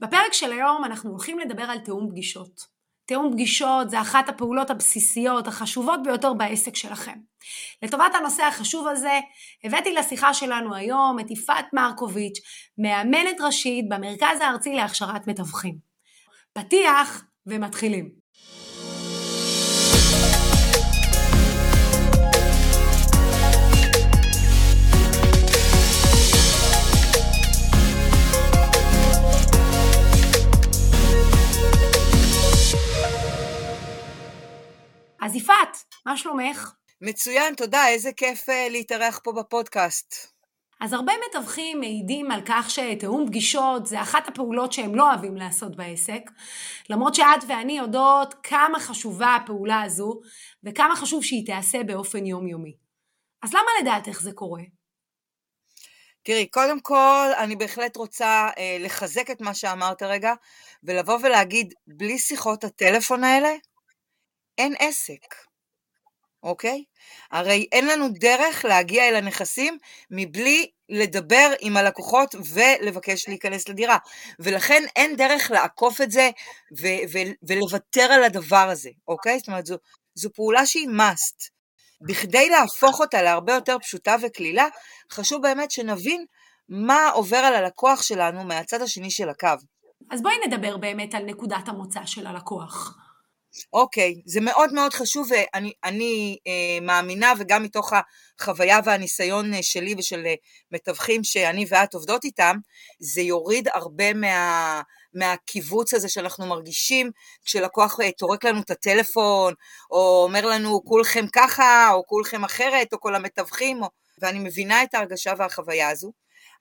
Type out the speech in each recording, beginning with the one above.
בפרק של היום אנחנו הולכים לדבר על תיאום פגישות. תיאום פגישות זה אחת הפעולות הבסיסיות, החשובות ביותר בעסק שלכם. לטובת הנושא החשוב הזה, הבאתי לשיחה שלנו היום את יפעת מרקוביץ', מאמנת ראשית במרכז הארצי להכשרת מתווכים. פתיח ומתחילים. אז יפעת, מה שלומך? מצוין, תודה, איזה כיף uh, להתארח פה בפודקאסט. אז הרבה מתווכים מעידים על כך שתיאום פגישות זה אחת הפעולות שהם לא אוהבים לעשות בעסק, למרות שאת ואני יודעות כמה חשובה הפעולה הזו וכמה חשוב שהיא תיעשה באופן יומיומי. אז למה לדעתך זה קורה? תראי, קודם כל, אני בהחלט רוצה אה, לחזק את מה שאמרת רגע, ולבוא ולהגיד, בלי שיחות הטלפון האלה, אין עסק, אוקיי? הרי אין לנו דרך להגיע אל הנכסים מבלי לדבר עם הלקוחות ולבקש להיכנס לדירה. ולכן אין דרך לעקוף את זה ו- ו- ולוותר על הדבר הזה, אוקיי? זאת אומרת, זו, זו פעולה שהיא must. בכדי להפוך אותה להרבה יותר פשוטה וקלילה, חשוב באמת שנבין מה עובר על הלקוח שלנו מהצד השני של הקו. אז בואי נדבר באמת על נקודת המוצא של הלקוח. אוקיי, זה מאוד מאוד חשוב ואני אני, אה, מאמינה וגם מתוך החוויה והניסיון אה, שלי ושל אה, מתווכים שאני ואת עובדות איתם, זה יוריד הרבה מה, מהקיבוץ הזה שאנחנו מרגישים כשלקוח אה, טורק לנו את הטלפון, או אומר לנו כולכם ככה, או כולכם אחרת, או כל המתווכים, או... ואני מבינה את ההרגשה והחוויה הזו,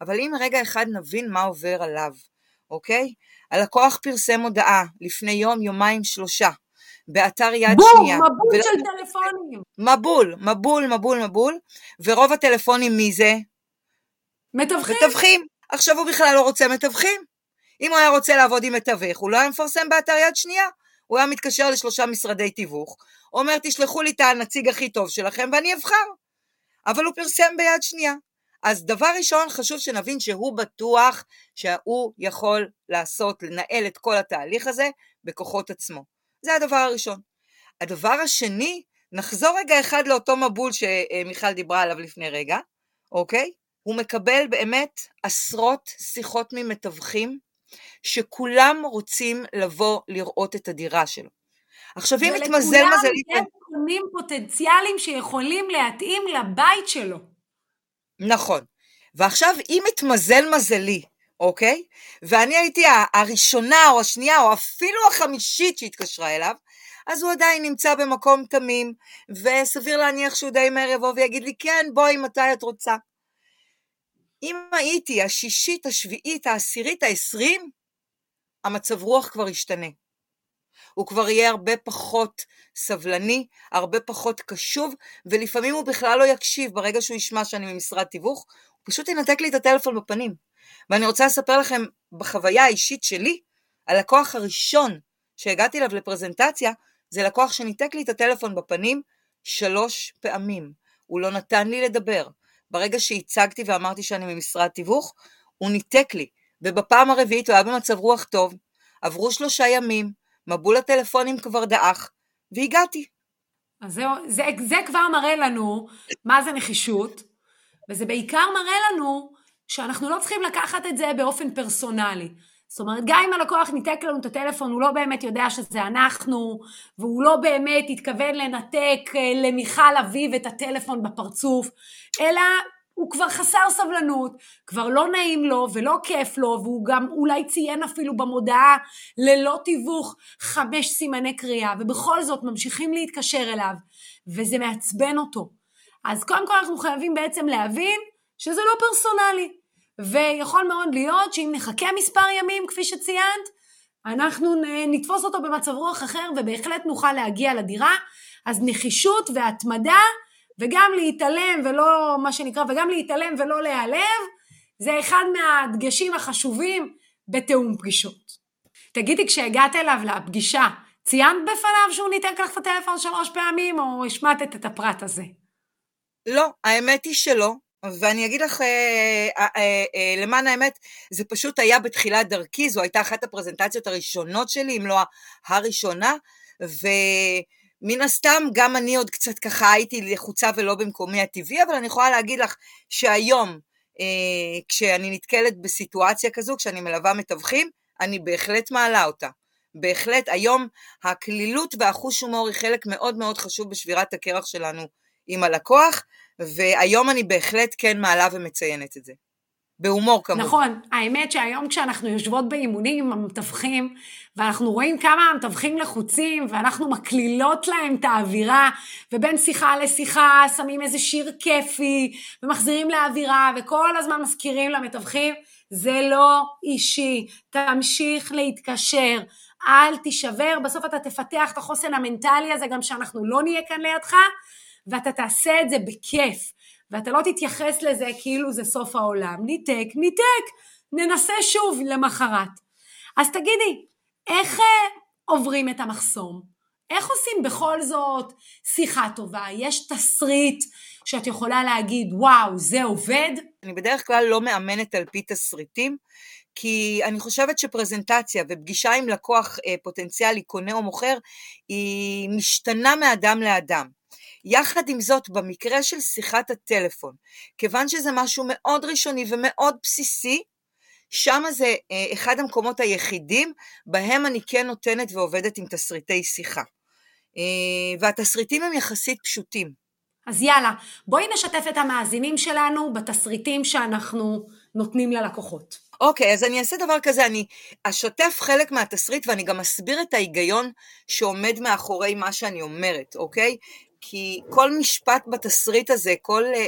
אבל אם רגע אחד נבין מה עובר עליו, אוקיי? הלקוח פרסם הודעה לפני יום, יומיים, שלושה, באתר יד בום, שנייה. בום, מבול ול... של טלפונים. מבול, מבול, מבול, מבול, ורוב הטלפונים מי זה? מתווכים. מתווכים. עכשיו הוא בכלל לא רוצה מתווכים. אם הוא היה רוצה לעבוד עם מתווך, הוא לא היה מפרסם באתר יד שנייה. הוא היה מתקשר לשלושה משרדי תיווך, אומר תשלחו לי את הנציג הכי טוב שלכם ואני אבחר. אבל הוא פרסם ביד שנייה. אז דבר ראשון חשוב שנבין שהוא בטוח שהוא יכול לעשות, לנהל את כל התהליך הזה בכוחות עצמו. זה הדבר הראשון. הדבר השני, נחזור רגע אחד לאותו מבול שמיכל דיברה עליו לפני רגע, אוקיי? הוא מקבל באמת עשרות שיחות ממתווכים שכולם רוצים לבוא לראות את הדירה שלו. עכשיו אם מתמזל מזלי... ולכולם יש קונים פוטנציאליים שיכולים להתאים לבית שלו. נכון. ועכשיו אם מתמזל מזלי, אוקיי? ואני הייתי הראשונה או השנייה או אפילו החמישית שהתקשרה אליו, אז הוא עדיין נמצא במקום תמים, וסביר להניח שהוא די מהר יבוא ויגיד לי, כן, בואי, מתי את רוצה? אם הייתי השישית, השביעית, העשירית, העשרים, המצב רוח כבר ישתנה. הוא כבר יהיה הרבה פחות סבלני, הרבה פחות קשוב, ולפעמים הוא בכלל לא יקשיב ברגע שהוא ישמע שאני ממשרד תיווך, הוא פשוט ינתק לי את הטלפון בפנים. ואני רוצה לספר לכם בחוויה האישית שלי, הלקוח הראשון שהגעתי אליו לפרזנטציה, זה לקוח שניתק לי את הטלפון בפנים שלוש פעמים. הוא לא נתן לי לדבר. ברגע שהצגתי ואמרתי שאני ממשרד תיווך, הוא ניתק לי, ובפעם הרביעית הוא היה במצב רוח טוב, עברו שלושה ימים, מבול הטלפונים כבר דעך, והגעתי. אז זהו, זה, זה כבר מראה לנו מה זה נחישות, וזה בעיקר מראה לנו שאנחנו לא צריכים לקחת את זה באופן פרסונלי. זאת אומרת, גם אם הלקוח ניתק לנו את הטלפון, הוא לא באמת יודע שזה אנחנו, והוא לא באמת התכוון לנתק אה, למיכל אביב את הטלפון בפרצוף, אלא הוא כבר חסר סבלנות, כבר לא נעים לו ולא כיף לו, והוא גם אולי ציין אפילו במודעה ללא תיווך חמש סימני קריאה, ובכל זאת ממשיכים להתקשר אליו, וזה מעצבן אותו. אז קודם כל אנחנו חייבים בעצם להבין שזה לא פרסונלי. ויכול מאוד להיות שאם נחכה מספר ימים, כפי שציינת, אנחנו נתפוס אותו במצב רוח אחר ובהחלט נוכל להגיע לדירה. אז נחישות והתמדה, וגם להתעלם ולא, מה שנקרא, וגם להתעלם ולא להיעלב, זה אחד מהדגשים החשובים בתיאום פגישות. תגידי, כשהגעת אליו לפגישה, ציינת בפניו שהוא ניתק לך את הטלפון שלוש פעמים, או השמטת את הפרט הזה? לא, האמת היא שלא. ואני אגיד לך, אה, אה, אה, למען האמת, זה פשוט היה בתחילת דרכי, זו הייתה אחת הפרזנטציות הראשונות שלי, אם לא הראשונה, ומן הסתם גם אני עוד קצת ככה הייתי לחוצה ולא במקומי הטבעי, אבל אני יכולה להגיד לך שהיום, כשאני נתקלת בסיטואציה כזו, כשאני מלווה מתווכים, אני בהחלט מעלה אותה. בהחלט, היום הקלילות והחוש הומור היא חלק מאוד מאוד חשוב בשבירת הקרח שלנו עם הלקוח, והיום אני בהחלט כן מעלה ומציינת את זה. בהומור כמובן. נכון, האמת שהיום כשאנחנו יושבות באימונים עם המתווכים, ואנחנו רואים כמה המתווכים לחוצים, ואנחנו מקלילות להם את האווירה, ובין שיחה לשיחה שמים איזה שיר כיפי, ומחזירים לאווירה, וכל הזמן מזכירים למתווכים, זה לא אישי, תמשיך להתקשר, אל תישבר, בסוף אתה תפתח את החוסן המנטלי הזה, גם שאנחנו לא נהיה כאן לידך, ואתה תעשה את זה בכיף, ואתה לא תתייחס לזה כאילו זה סוף העולם. ניתק, ניתק, ננסה שוב למחרת. אז תגידי, איך אה, עוברים את המחסום? איך עושים בכל זאת שיחה טובה? יש תסריט שאת יכולה להגיד, וואו, זה עובד? אני בדרך כלל לא מאמנת על פי תסריטים, כי אני חושבת שפרזנטציה ופגישה עם לקוח אה, פוטנציאלי, קונה או מוכר, היא משתנה מאדם לאדם. יחד עם זאת, במקרה של שיחת הטלפון, כיוון שזה משהו מאוד ראשוני ומאוד בסיסי, שם זה אה, אחד המקומות היחידים בהם אני כן נותנת ועובדת עם תסריטי שיחה. אה, והתסריטים הם יחסית פשוטים. אז יאללה, בואי נשתף את המאזינים שלנו בתסריטים שאנחנו נותנים ללקוחות. אוקיי, אז אני אעשה דבר כזה, אני אשתף חלק מהתסריט ואני גם אסביר את ההיגיון שעומד מאחורי מה שאני אומרת, אוקיי? כי כל משפט בתסריט הזה, כל אה, אה,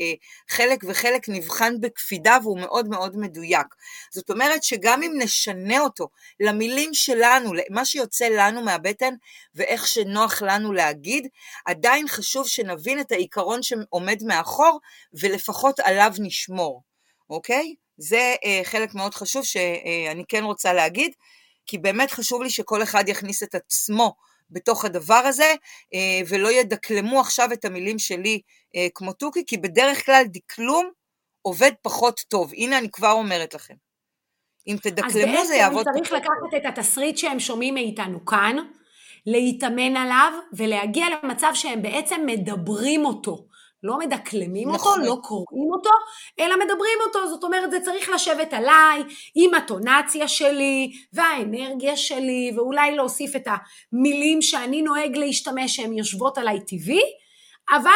אה, חלק וחלק נבחן בקפידה והוא מאוד מאוד מדויק. זאת אומרת שגם אם נשנה אותו למילים שלנו, למה שיוצא לנו מהבטן ואיך שנוח לנו להגיד, עדיין חשוב שנבין את העיקרון שעומד מאחור ולפחות עליו נשמור, אוקיי? זה אה, חלק מאוד חשוב שאני כן רוצה להגיד, כי באמת חשוב לי שכל אחד יכניס את עצמו בתוך הדבר הזה, אה, ולא ידקלמו עכשיו את המילים שלי אה, כמו תוכי, כי בדרך כלל דקלום עובד פחות טוב. הנה אני כבר אומרת לכם. אם תדקלמו זה יעבוד. אז בעצם צריך לקחת את התסריט שהם שומעים מאיתנו כאן, להתאמן עליו ולהגיע למצב שהם בעצם מדברים אותו. לא מדקלמים נכון. אותו, לא קוראים אותו, אלא מדברים אותו, זאת אומרת זה צריך לשבת עליי עם הטונציה שלי והאנרגיה שלי ואולי להוסיף את המילים שאני נוהג להשתמש שהן יושבות עליי טבעי, אבל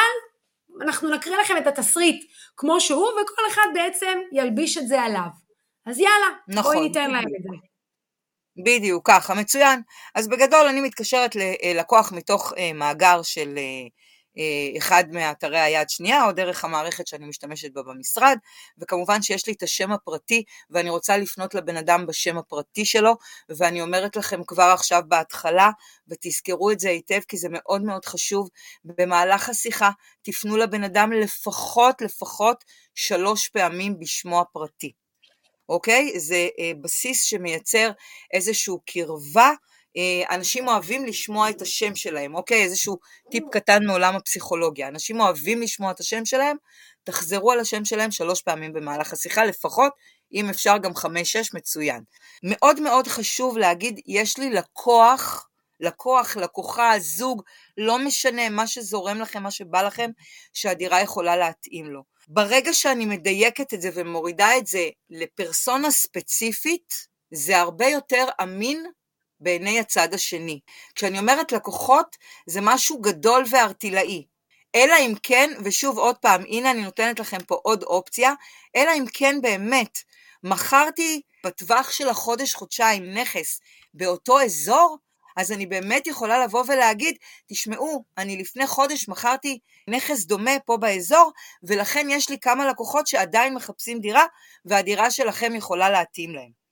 אנחנו נקריא לכם את התסריט כמו שהוא וכל אחד בעצם ילביש את זה עליו. אז יאללה, נכון. בואי ניתן להם את זה. בדיוק, ככה, מצוין. אז בגדול אני מתקשרת ללקוח מתוך אה, מאגר של אה, אה, אחד מאתרי היד שנייה או דרך המערכת שאני משתמשת בה במשרד וכמובן שיש לי את השם הפרטי ואני רוצה לפנות לבן אדם בשם הפרטי שלו ואני אומרת לכם כבר עכשיו בהתחלה ותזכרו את זה היטב כי זה מאוד מאוד חשוב במהלך השיחה תפנו לבן אדם לפחות לפחות שלוש פעמים בשמו הפרטי אוקיי? זה אה, בסיס שמייצר איזושהי קרבה אה, אנשים אוהבים לשמוע את השם שלהם, אוקיי? איזשהו טיפ קטן מעולם הפסיכולוגיה. אנשים אוהבים לשמוע את השם שלהם, תחזרו על השם שלהם שלוש פעמים במהלך השיחה, לפחות, אם אפשר גם חמש-שש, מצוין. מאוד מאוד חשוב להגיד, יש לי לקוח, לקוח, לקוחה, זוג, לא משנה, מה שזורם לכם, מה שבא לכם, שהדירה יכולה להתאים לו. ברגע שאני מדייקת את זה ומורידה את זה לפרסונה ספציפית, זה הרבה יותר אמין בעיני הצד השני. כשאני אומרת לקוחות, זה משהו גדול וארטילאי. אלא אם כן, ושוב עוד פעם, הנה אני נותנת לכם פה עוד אופציה, אלא אם כן באמת מכרתי בטווח של החודש-חודשיים נכס באותו אזור, אז אני באמת יכולה לבוא ולהגיד, תשמעו, אני לפני חודש מכרתי נכס דומה פה באזור, ולכן יש לי כמה לקוחות שעדיין מחפשים דירה, והדירה שלכם יכולה להתאים להם.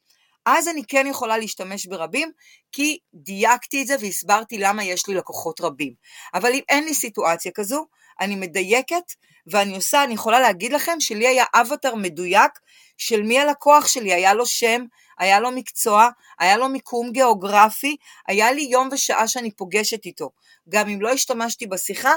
אז אני כן יכולה להשתמש ברבים, כי דייקתי את זה והסברתי למה יש לי לקוחות רבים. אבל אם אין לי סיטואציה כזו, אני מדייקת ואני עושה, אני יכולה להגיד לכם שלי היה אבטר מדויק של מי הלקוח שלי, היה לו שם, היה לו מקצוע, היה לו מיקום גיאוגרפי, היה לי יום ושעה שאני פוגשת איתו. גם אם לא השתמשתי בשיחה,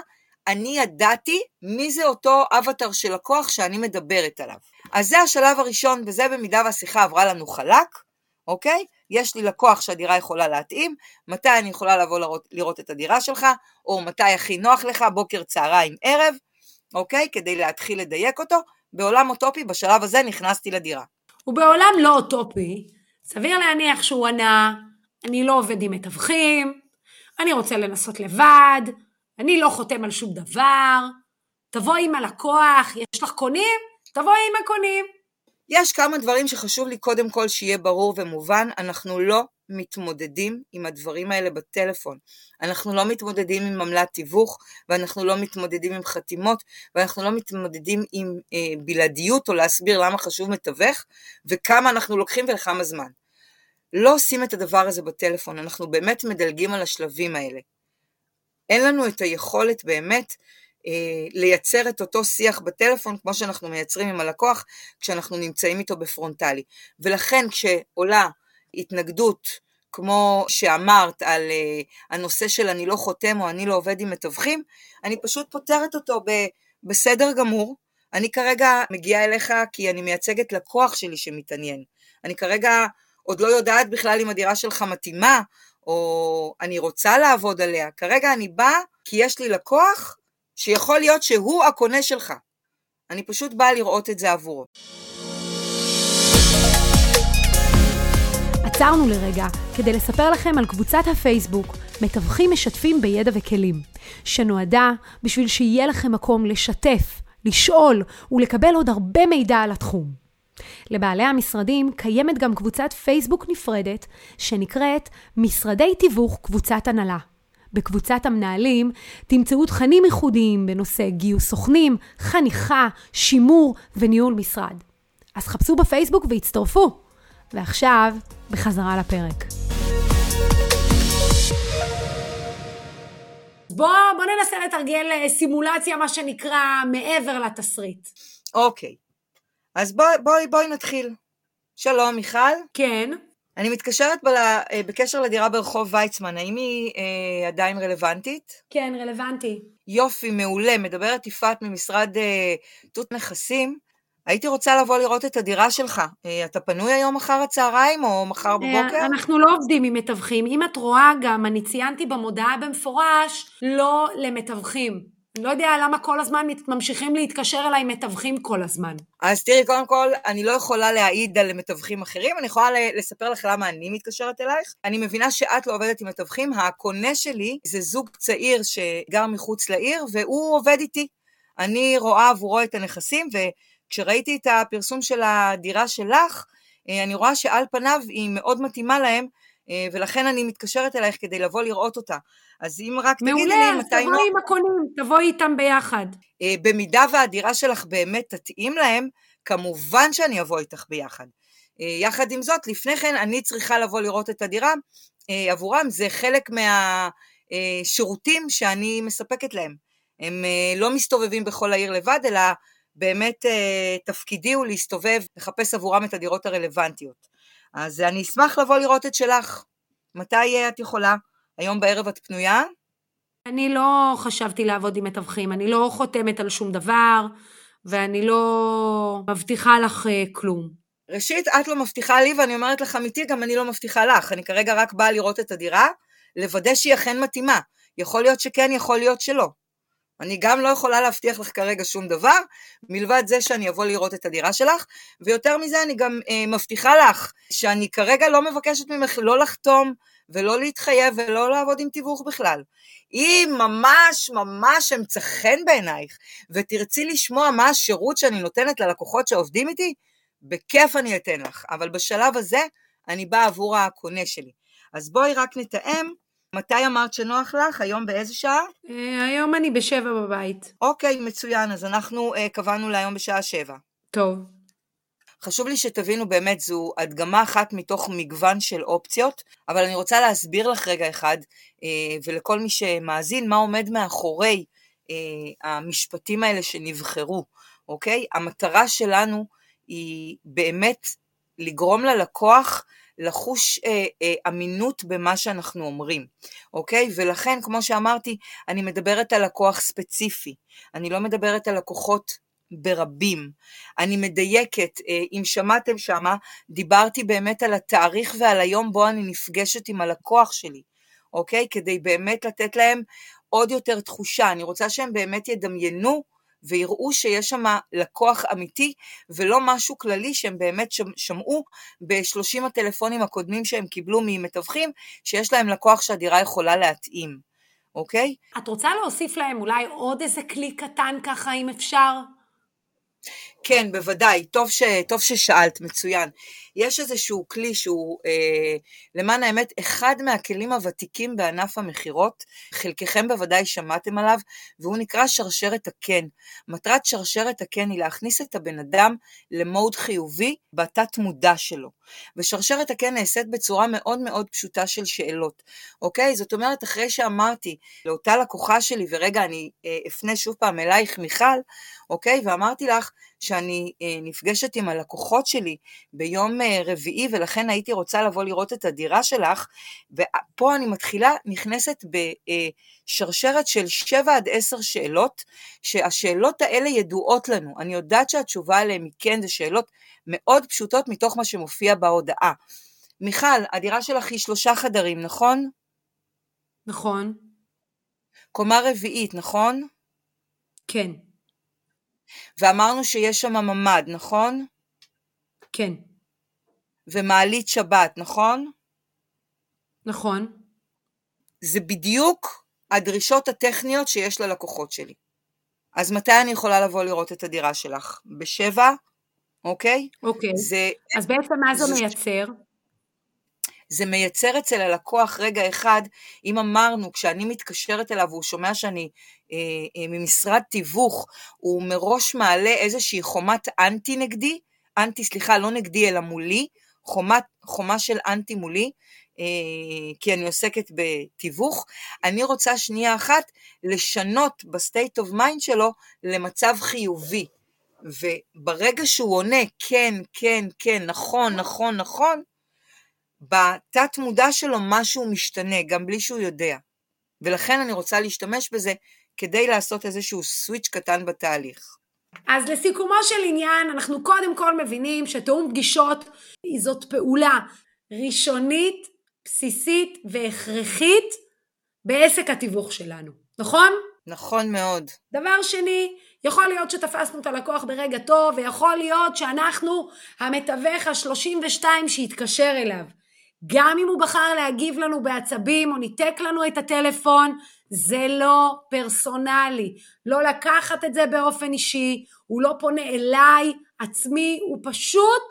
אני ידעתי מי זה אותו אבטר של לקוח שאני מדברת עליו. אז זה השלב הראשון, וזה במידה והשיחה עברה לנו חלק, אוקיי? יש לי לקוח שהדירה יכולה להתאים, מתי אני יכולה לבוא לראות, לראות את הדירה שלך, או מתי הכי נוח לך, בוקר, צהריים, ערב, אוקיי? כדי להתחיל לדייק אותו. בעולם אוטופי, בשלב הזה נכנסתי לדירה. ובעולם לא אוטופי, סביר להניח שהוא ענה, אני לא עובד עם מתווכים, אני רוצה לנסות לבד, אני לא חותם על שום דבר, תבואי עם הלקוח, יש לך קונים? תבואי עם הקונים. יש כמה דברים שחשוב לי קודם כל שיהיה ברור ומובן, אנחנו לא מתמודדים עם הדברים האלה בטלפון. אנחנו לא מתמודדים עם עמלת תיווך, ואנחנו לא מתמודדים עם חתימות, ואנחנו לא מתמודדים עם אה, בלעדיות או להסביר למה חשוב מתווך, וכמה אנחנו לוקחים ולכמה זמן. לא עושים את הדבר הזה בטלפון, אנחנו באמת מדלגים על השלבים האלה. אין לנו את היכולת באמת לייצר את אותו שיח בטלפון כמו שאנחנו מייצרים עם הלקוח כשאנחנו נמצאים איתו בפרונטלי. ולכן כשעולה התנגדות כמו שאמרת על uh, הנושא של אני לא חותם או אני לא עובד עם מתווכים, אני פשוט פותרת אותו ב, בסדר גמור. אני כרגע מגיעה אליך כי אני מייצגת לקוח שלי שמתעניין. אני כרגע עוד לא יודעת בכלל אם הדירה שלך מתאימה, או אני רוצה לעבוד עליה. כרגע אני באה כי יש לי לקוח שיכול להיות שהוא הקונה שלך. אני פשוט באה לראות את זה עבורו. עצרנו לרגע כדי לספר לכם על קבוצת הפייסבוק מתווכים משתפים בידע וכלים, שנועדה בשביל שיהיה לכם מקום לשתף, לשאול ולקבל עוד הרבה מידע על התחום. לבעלי המשרדים קיימת גם קבוצת פייסבוק נפרדת שנקראת משרדי תיווך קבוצת הנהלה. בקבוצת המנהלים תמצאו תכנים ייחודיים בנושא גיוס סוכנים, חניכה, שימור וניהול משרד. אז חפשו בפייסבוק והצטרפו. ועכשיו, בחזרה לפרק. בוא, בוא ננסה לתרגל אה, סימולציה, מה שנקרא, מעבר לתסריט. אוקיי, אז בואי בוא, בוא נתחיל. שלום, מיכל. כן. אני מתקשרת בל... אה, בקשר לדירה ברחוב ויצמן, האם היא אה, עדיין רלוונטית? כן, רלוונטי. יופי, מעולה. מדברת יפעת ממשרד אה, תות נכסים. הייתי רוצה לבוא לראות את הדירה שלך. אה, אתה פנוי היום אחר הצהריים או מחר אה, בבוקר? אנחנו לא עובדים עם מתווכים. אם את רואה גם, אני ציינתי במודעה במפורש, לא למתווכים. לא יודע למה כל הזמן ממשיכים להתקשר אליי מתווכים כל הזמן. אז תראי, קודם כל, אני לא יכולה להעיד על מתווכים אחרים, אני יכולה לספר לך למה אני מתקשרת אלייך. אני מבינה שאת לא עובדת עם מתווכים, הקונה שלי זה זוג צעיר שגר מחוץ לעיר, והוא עובד איתי. אני רואה עבורו את הנכסים, וכשראיתי את הפרסום של הדירה שלך, אה, אני רואה שעל פניו היא מאוד מתאימה להם, ולכן אני מתקשרת אלייך כדי לבוא לראות אותה. אז אם רק תגידי לי מתי... מעולה, תבואי עם הקונים, תבואי איתם ביחד. אה, במידה והדירה שלך באמת תתאים להם, כמובן שאני אבוא איתך ביחד. אה, יחד עם זאת, לפני כן אני צריכה לבוא לראות את הדירה עבורם, זה חלק מהשירותים שאני מספקת להם. הם לא מסתובבים בכל העיר לבד, אלא באמת תפקידי הוא להסתובב, לחפש עבורם את הדירות הרלוונטיות. אז אני אשמח לבוא לראות את שלך. מתי את יכולה? היום בערב את פנויה? אני לא חשבתי לעבוד עם מתווכים, אני לא חותמת על שום דבר, ואני לא מבטיחה לך uh, כלום. ראשית, את לא מבטיחה לי, ואני אומרת לך אמיתי, גם אני לא מבטיחה לך. אני כרגע רק באה לראות את הדירה, לוודא שהיא אכן מתאימה. יכול להיות שכן, יכול להיות שלא. אני גם לא יכולה להבטיח לך כרגע שום דבר, מלבד זה שאני אבוא לראות את הדירה שלך, ויותר מזה אני גם אה, מבטיחה לך שאני כרגע לא מבקשת ממך לא לחתום ולא להתחייב ולא לעבוד עם תיווך בכלל. אם ממש ממש אמצא חן בעינייך, ותרצי לשמוע מה השירות שאני נותנת ללקוחות שעובדים איתי, בכיף אני אתן לך, אבל בשלב הזה אני באה עבור הקונה שלי. אז בואי רק נתאם מתי אמרת שנוח לך? היום באיזה שעה? אה, היום אני בשבע בבית. אוקיי, מצוין, אז אנחנו uh, קבענו להיום בשעה שבע. טוב. חשוב לי שתבינו באמת, זו הדגמה אחת מתוך מגוון של אופציות, אבל אני רוצה להסביר לך רגע אחד, uh, ולכל מי שמאזין, מה עומד מאחורי uh, המשפטים האלה שנבחרו, אוקיי? המטרה שלנו היא באמת לגרום ללקוח לחוש אה, אה, אמינות במה שאנחנו אומרים, אוקיי? ולכן, כמו שאמרתי, אני מדברת על לקוח ספציפי, אני לא מדברת על לקוחות ברבים. אני מדייקת, אה, אם שמעתם שמה, דיברתי באמת על התאריך ועל היום בו אני נפגשת עם הלקוח שלי, אוקיי? כדי באמת לתת להם עוד יותר תחושה. אני רוצה שהם באמת ידמיינו ויראו שיש שם לקוח אמיתי ולא משהו כללי שהם באמת שמעו ב-30 הטלפונים הקודמים שהם קיבלו ממתווכים, שיש להם לקוח שהדירה יכולה להתאים, אוקיי? את רוצה להוסיף להם אולי עוד איזה כלי קטן ככה, אם אפשר? כן, בוודאי, טוב, ש, טוב ששאלת, מצוין. יש איזשהו כלי שהוא, אה, למען האמת, אחד מהכלים הוותיקים בענף המכירות, חלקכם בוודאי שמעתם עליו, והוא נקרא שרשרת הקן. מטרת שרשרת הקן היא להכניס את הבן אדם למוד חיובי בתת מודע שלו. ושרשרת הקן נעשית בצורה מאוד מאוד פשוטה של שאלות, אוקיי? זאת אומרת, אחרי שאמרתי לאותה לקוחה שלי, ורגע, אני אה, אפנה שוב פעם אלייך, מיכל, אוקיי? ואמרתי לך, שאני אה, נפגשת עם הלקוחות שלי ביום אה, רביעי ולכן הייתי רוצה לבוא לראות את הדירה שלך, ופה אני מתחילה, נכנסת בשרשרת של 7 עד 10 שאלות, שהשאלות האלה ידועות לנו, אני יודעת שהתשובה עליהן היא כן, זה שאלות מאוד פשוטות מתוך מה שמופיע בהודעה. מיכל, הדירה שלך היא שלושה חדרים, נכון? נכון. קומה רביעית, נכון? כן. ואמרנו שיש שם ממ"ד, נכון? כן. ומעלית שבת, נכון? נכון. זה בדיוק הדרישות הטכניות שיש ללקוחות שלי. אז מתי אני יכולה לבוא לראות את הדירה שלך? בשבע? אוקיי? אוקיי. זה, אז בעצם מה זה, זה מייצר? זה מייצר אצל הלקוח רגע אחד, אם אמרנו, כשאני מתקשרת אליו והוא שומע שאני אה, אה, ממשרד תיווך, הוא מראש מעלה איזושהי חומת אנטי נגדי, אנטי, סליחה, לא נגדי אלא מולי, חומת, חומה של אנטי מולי, אה, כי אני עוסקת בתיווך, אני רוצה שנייה אחת לשנות ב-state of mind שלו למצב חיובי. וברגע שהוא עונה כן, כן, כן, נכון, נכון, נכון, בתת מודע שלו משהו משתנה, גם בלי שהוא יודע. ולכן אני רוצה להשתמש בזה כדי לעשות איזשהו סוויץ' קטן בתהליך. אז לסיכומו של עניין, אנחנו קודם כל מבינים שתיאום פגישות זאת פעולה ראשונית, בסיסית והכרחית בעסק התיווך שלנו, נכון? נכון מאוד. דבר שני, יכול להיות שתפסנו את הלקוח ברגע טוב, ויכול להיות שאנחנו המתווך ה-32 שהתקשר אליו. גם אם הוא בחר להגיב לנו בעצבים או ניתק לנו את הטלפון, זה לא פרסונלי. לא לקחת את זה באופן אישי, הוא לא פונה אליי עצמי, הוא פשוט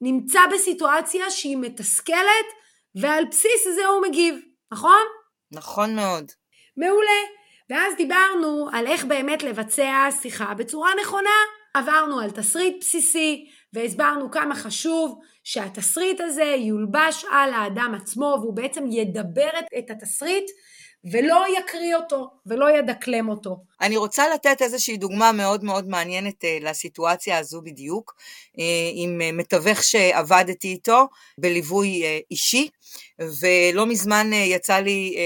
נמצא בסיטואציה שהיא מתסכלת, ועל בסיס זה הוא מגיב, נכון? נכון מאוד. מעולה. ואז דיברנו על איך באמת לבצע שיחה בצורה נכונה. עברנו על תסריט בסיסי והסברנו כמה חשוב שהתסריט הזה יולבש על האדם עצמו והוא בעצם ידבר את התסריט ולא יקריא אותו ולא ידקלם אותו. אני רוצה לתת איזושהי דוגמה מאוד מאוד מעניינת uh, לסיטואציה הזו בדיוק, uh, עם uh, מתווך שעבדתי איתו בליווי אישי, ולא מזמן יצא לי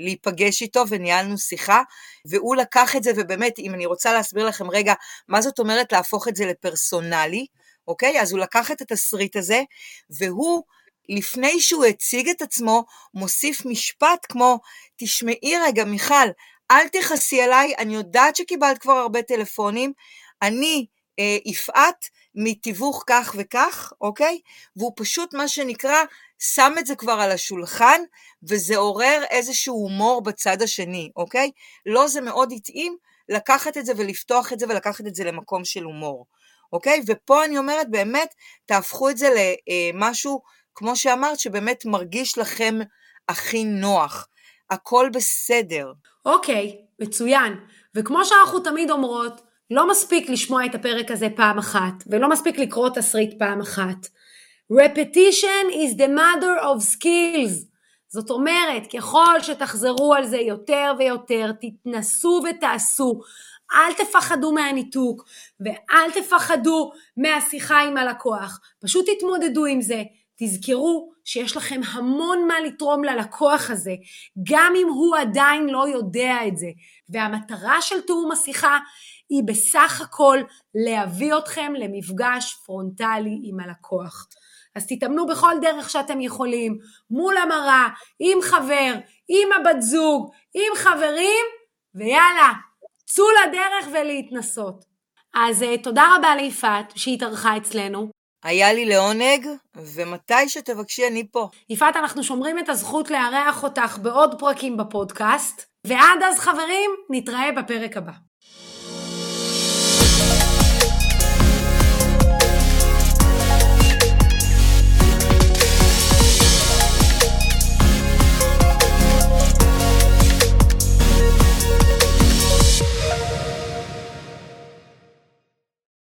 להיפגש איתו וניהלנו שיחה, והוא לקח את זה, ובאמת, אם אני רוצה להסביר לכם רגע מה זאת אומרת להפוך את זה לפרסונלי, אוקיי? אז הוא לקח את התסריט הזה, והוא לפני שהוא הציג את עצמו, מוסיף משפט כמו, תשמעי רגע מיכל, אל תכעסי עליי, אני יודעת שקיבלת כבר הרבה טלפונים, אני אה, יפעת מתיווך כך וכך, אוקיי? והוא פשוט מה שנקרא, שם את זה כבר על השולחן, וזה עורר איזשהו הומור בצד השני, אוקיי? לא, זה מאוד התאים לקחת את זה ולפתוח את זה ולקחת את זה למקום של הומור, אוקיי? ופה אני אומרת, באמת, תהפכו את זה למשהו כמו שאמרת, שבאמת מרגיש לכם הכי נוח. הכל בסדר. אוקיי, מצוין. וכמו שאנחנו תמיד אומרות, לא מספיק לשמוע את הפרק הזה פעם אחת, ולא מספיק לקרוא תסריט פעם אחת. repetition is the mother of skills. זאת אומרת, ככל שתחזרו על זה יותר ויותר, תתנסו ותעשו. אל תפחדו מהניתוק, ואל תפחדו מהשיחה עם הלקוח. פשוט תתמודדו עם זה, תזכרו שיש לכם המון מה לתרום ללקוח הזה, גם אם הוא עדיין לא יודע את זה. והמטרה של תיאום השיחה היא בסך הכל להביא אתכם למפגש פרונטלי עם הלקוח. אז תתאמנו בכל דרך שאתם יכולים, מול המראה, עם חבר, עם הבת זוג, עם חברים, ויאללה, צאו לדרך ולהתנסות. אז uh, תודה רבה ליפעת שהתארחה אצלנו. היה לי לעונג, ומתי שתבקשי אני פה. יפעת, אנחנו שומרים את הזכות לארח אותך בעוד פרקים בפודקאסט, ועד אז חברים, נתראה בפרק הבא.